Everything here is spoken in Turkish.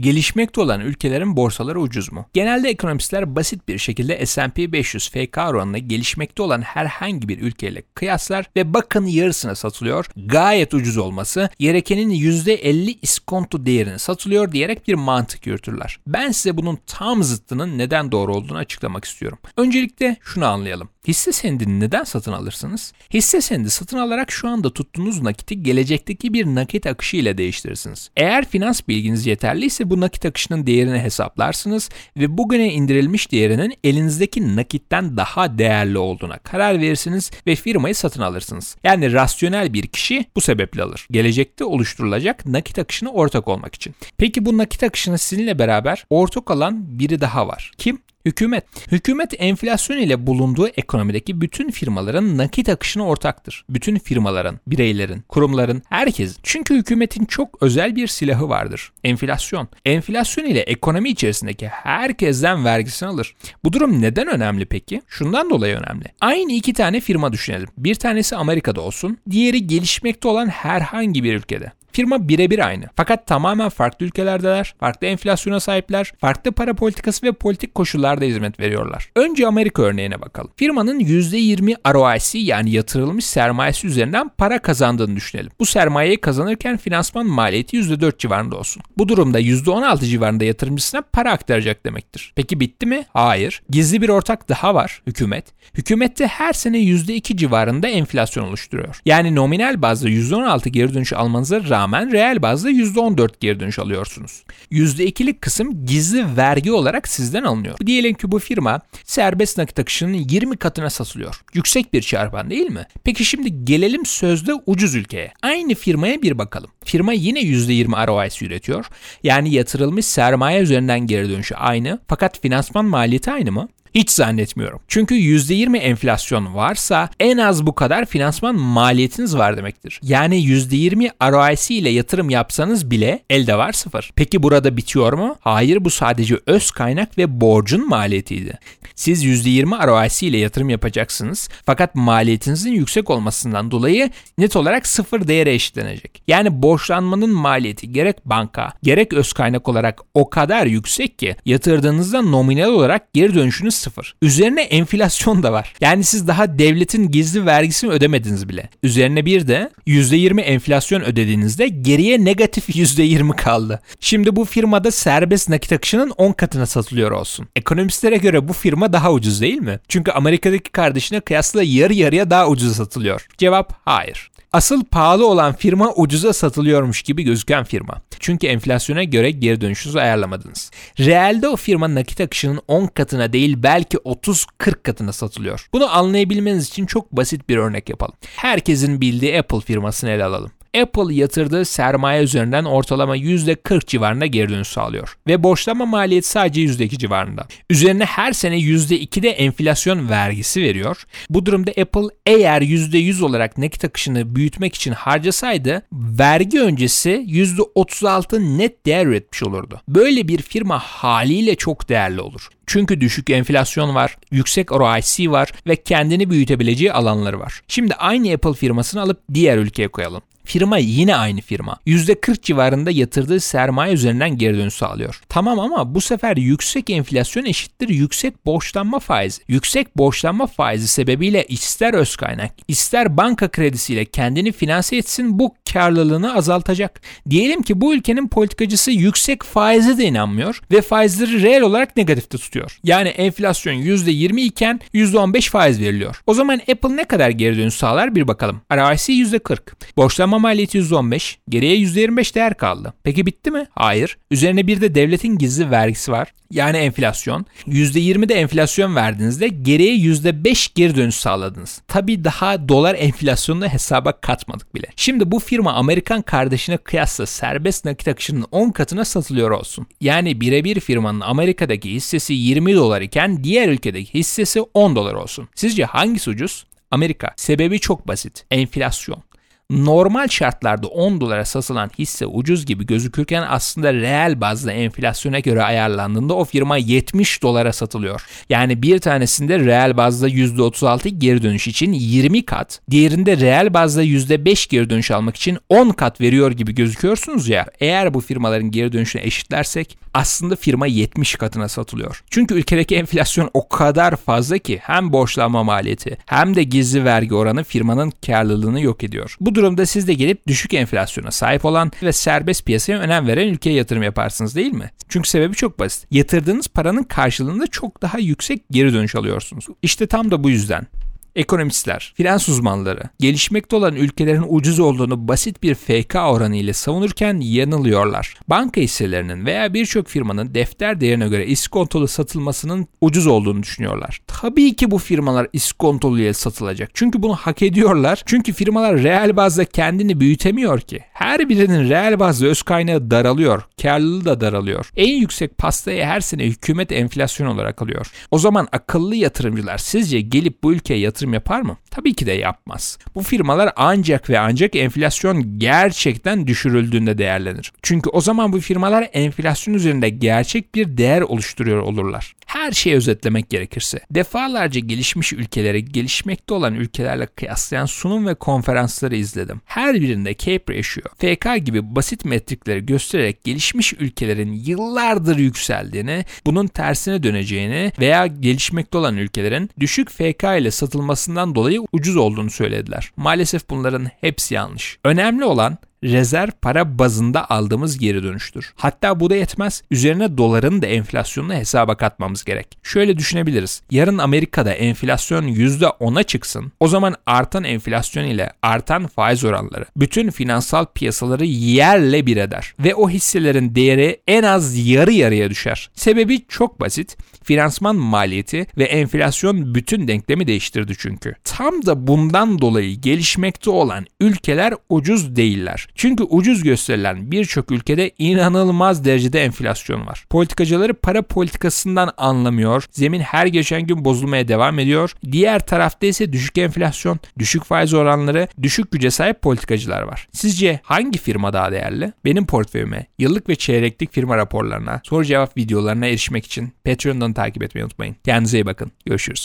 Gelişmekte olan ülkelerin borsaları ucuz mu? Genelde ekonomistler basit bir şekilde S&P 500 FK oranını gelişmekte olan herhangi bir ülkeyle kıyaslar ve bakın yarısına satılıyor, gayet ucuz olması, gerekenin %50 iskonto değerini satılıyor diyerek bir mantık yürütürler. Ben size bunun tam zıttının neden doğru olduğunu açıklamak istiyorum. Öncelikle şunu anlayalım. Hisse senedini neden satın alırsınız? Hisse senedi satın alarak şu anda tuttuğunuz nakiti gelecekteki bir nakit akışı ile değiştirirsiniz. Eğer finans bilginiz yeterliyse bu nakit akışının değerini hesaplarsınız ve bugüne indirilmiş değerinin elinizdeki nakitten daha değerli olduğuna karar verirsiniz ve firmayı satın alırsınız. Yani rasyonel bir kişi bu sebeple alır. Gelecekte oluşturulacak nakit akışına ortak olmak için. Peki bu nakit akışına sizinle beraber ortak olan biri daha var. Kim? Hükümet. Hükümet enflasyon ile bulunduğu ekonomideki bütün firmaların nakit akışına ortaktır. Bütün firmaların, bireylerin, kurumların, herkes. Çünkü hükümetin çok özel bir silahı vardır. Enflasyon. Enflasyon ile ekonomi içerisindeki herkesten vergisini alır. Bu durum neden önemli peki? Şundan dolayı önemli. Aynı iki tane firma düşünelim. Bir tanesi Amerika'da olsun, diğeri gelişmekte olan herhangi bir ülkede. Firma birebir aynı. Fakat tamamen farklı ülkelerdeler, farklı enflasyona sahipler, farklı para politikası ve politik koşullarda hizmet veriyorlar. Önce Amerika örneğine bakalım. Firmanın %20 ROIC yani yatırılmış sermayesi üzerinden para kazandığını düşünelim. Bu sermayeyi kazanırken finansman maliyeti %4 civarında olsun. Bu durumda %16 civarında yatırımcısına para aktaracak demektir. Peki bitti mi? Hayır. Gizli bir ortak daha var, hükümet. Hükümette her sene %2 civarında enflasyon oluşturuyor. Yani nominal bazda %16 geri dönüş almanıza rağmen rağmen reel bazda %14 geri dönüş alıyorsunuz. %2'lik kısım gizli vergi olarak sizden alınıyor. Diyelim ki bu firma serbest nakit akışının 20 katına satılıyor. Yüksek bir çarpan değil mi? Peki şimdi gelelim sözde ucuz ülkeye. Aynı firmaya bir bakalım. Firma yine %20 ROIC üretiyor. Yani yatırılmış sermaye üzerinden geri dönüşü aynı fakat finansman maliyeti aynı mı? Hiç zannetmiyorum. Çünkü %20 enflasyon varsa en az bu kadar finansman maliyetiniz var demektir. Yani %20 ROIC ile yatırım yapsanız bile elde var sıfır. Peki burada bitiyor mu? Hayır bu sadece öz kaynak ve borcun maliyetiydi. Siz %20 ROIC ile yatırım yapacaksınız fakat maliyetinizin yüksek olmasından dolayı net olarak sıfır değere eşitlenecek. Yani borçlanmanın maliyeti gerek banka gerek öz kaynak olarak o kadar yüksek ki yatırdığınızda nominal olarak geri dönüşünüz sıfır. Üzerine enflasyon da var. Yani siz daha devletin gizli vergisini ödemediniz bile. Üzerine bir de %20 enflasyon ödediğinizde geriye negatif %20 kaldı. Şimdi bu firmada serbest nakit akışının 10 katına satılıyor olsun. Ekonomistlere göre bu firma daha ucuz değil mi? Çünkü Amerika'daki kardeşine kıyasla yarı yarıya daha ucuz satılıyor. Cevap hayır. Asıl pahalı olan firma ucuza satılıyormuş gibi gözüken firma. Çünkü enflasyona göre geri dönüşünüzü ayarlamadınız. Realde o firma nakit akışının 10 katına değil belki 30-40 katına satılıyor. Bunu anlayabilmeniz için çok basit bir örnek yapalım. Herkesin bildiği Apple firmasını ele alalım. Apple yatırdığı sermaye üzerinden ortalama %40 civarında geri dönüş sağlıyor. Ve borçlama maliyeti sadece %2 civarında. Üzerine her sene %2'de enflasyon vergisi veriyor. Bu durumda Apple eğer %100 olarak nakit akışını büyütmek için harcasaydı vergi öncesi %36 net değer üretmiş olurdu. Böyle bir firma haliyle çok değerli olur. Çünkü düşük enflasyon var, yüksek ROIC var ve kendini büyütebileceği alanları var. Şimdi aynı Apple firmasını alıp diğer ülkeye koyalım. Firma yine aynı firma. %40 civarında yatırdığı sermaye üzerinden geri dönüş sağlıyor. Tamam ama bu sefer yüksek enflasyon eşittir yüksek borçlanma faizi. Yüksek borçlanma faizi sebebiyle ister öz kaynak ister banka kredisiyle kendini finanse etsin bu karlılığını azaltacak. Diyelim ki bu ülkenin politikacısı yüksek faize de inanmıyor ve faizleri reel olarak negatifte tutuyor. Yani enflasyon %20 iken %15 faiz veriliyor. O zaman Apple ne kadar geri dönüş sağlar bir bakalım. ROIC %40. Borçlanma Borçlanma maliyeti %15, geriye %25 değer kaldı. Peki bitti mi? Hayır. Üzerine bir de devletin gizli vergisi var. Yani enflasyon. %20 de enflasyon verdiğinizde geriye %5 geri dönüş sağladınız. Tabi daha dolar enflasyonunu hesaba katmadık bile. Şimdi bu firma Amerikan kardeşine kıyasla serbest nakit akışının 10 katına satılıyor olsun. Yani birebir firmanın Amerika'daki hissesi 20 dolar iken diğer ülkedeki hissesi 10 dolar olsun. Sizce hangisi ucuz? Amerika. Sebebi çok basit. Enflasyon. Normal şartlarda 10 dolara satılan hisse ucuz gibi gözükürken aslında reel bazda enflasyona göre ayarlandığında o firma 70 dolara satılıyor. Yani bir tanesinde reel bazda %36 geri dönüş için 20 kat, diğerinde reel bazda %5 geri dönüş almak için 10 kat veriyor gibi gözüküyorsunuz ya. Eğer bu firmaların geri dönüşünü eşitlersek aslında firma 70 katına satılıyor. Çünkü ülkedeki enflasyon o kadar fazla ki hem borçlanma maliyeti hem de gizli vergi oranı firmanın karlılığını yok ediyor. Bu durumda siz de gelip düşük enflasyona sahip olan ve serbest piyasaya önem veren ülkeye yatırım yaparsınız değil mi? Çünkü sebebi çok basit. Yatırdığınız paranın karşılığında çok daha yüksek geri dönüş alıyorsunuz. İşte tam da bu yüzden Ekonomistler, finans uzmanları, gelişmekte olan ülkelerin ucuz olduğunu basit bir FK oranı ile savunurken yanılıyorlar. Banka hisselerinin veya birçok firmanın defter değerine göre iskontolu satılmasının ucuz olduğunu düşünüyorlar. Tabii ki bu firmalar iskontolu ile satılacak. Çünkü bunu hak ediyorlar. Çünkü firmalar reel bazda kendini büyütemiyor ki. Her birinin reel bazda öz kaynağı daralıyor. Karlılığı da daralıyor. En yüksek pastayı her sene hükümet enflasyon olarak alıyor. O zaman akıllı yatırımcılar sizce gelip bu ülkeye yatırım yapar mı? Tabii ki de yapmaz. Bu firmalar ancak ve ancak enflasyon gerçekten düşürüldüğünde değerlenir. Çünkü o zaman bu firmalar enflasyon üzerinde gerçek bir değer oluşturuyor olurlar. Her şeyi özetlemek gerekirse, defalarca gelişmiş ülkeleri gelişmekte olan ülkelerle kıyaslayan sunum ve konferansları izledim. Her birinde Cape Ratio, FK gibi basit metrikleri göstererek gelişmiş ülkelerin yıllardır yükseldiğini, bunun tersine döneceğini veya gelişmekte olan ülkelerin düşük FK ile satılmasından dolayı ucuz olduğunu söylediler. Maalesef bunların hepsi yanlış. Önemli olan rezerv para bazında aldığımız geri dönüştür. Hatta bu da yetmez. Üzerine doların da enflasyonunu hesaba katmamız gerek. Şöyle düşünebiliriz. Yarın Amerika'da enflasyon %10'a çıksın. O zaman artan enflasyon ile artan faiz oranları bütün finansal piyasaları yerle bir eder ve o hisselerin değeri en az yarı yarıya düşer. Sebebi çok basit. Finansman maliyeti ve enflasyon bütün denklemi değiştirdi çünkü. Tam da bundan dolayı gelişmekte olan ülkeler ucuz değiller. Çünkü ucuz gösterilen birçok ülkede inanılmaz derecede enflasyon var. Politikacıları para politikasından anlamıyor. Zemin her geçen gün bozulmaya devam ediyor. Diğer tarafta ise düşük enflasyon, düşük faiz oranları, düşük güce sahip politikacılar var. Sizce hangi firma daha değerli? Benim portföyüme, yıllık ve çeyreklik firma raporlarına, soru cevap videolarına erişmek için Patreon'dan takip etmeyi unutmayın. Kendinize iyi bakın. Görüşürüz.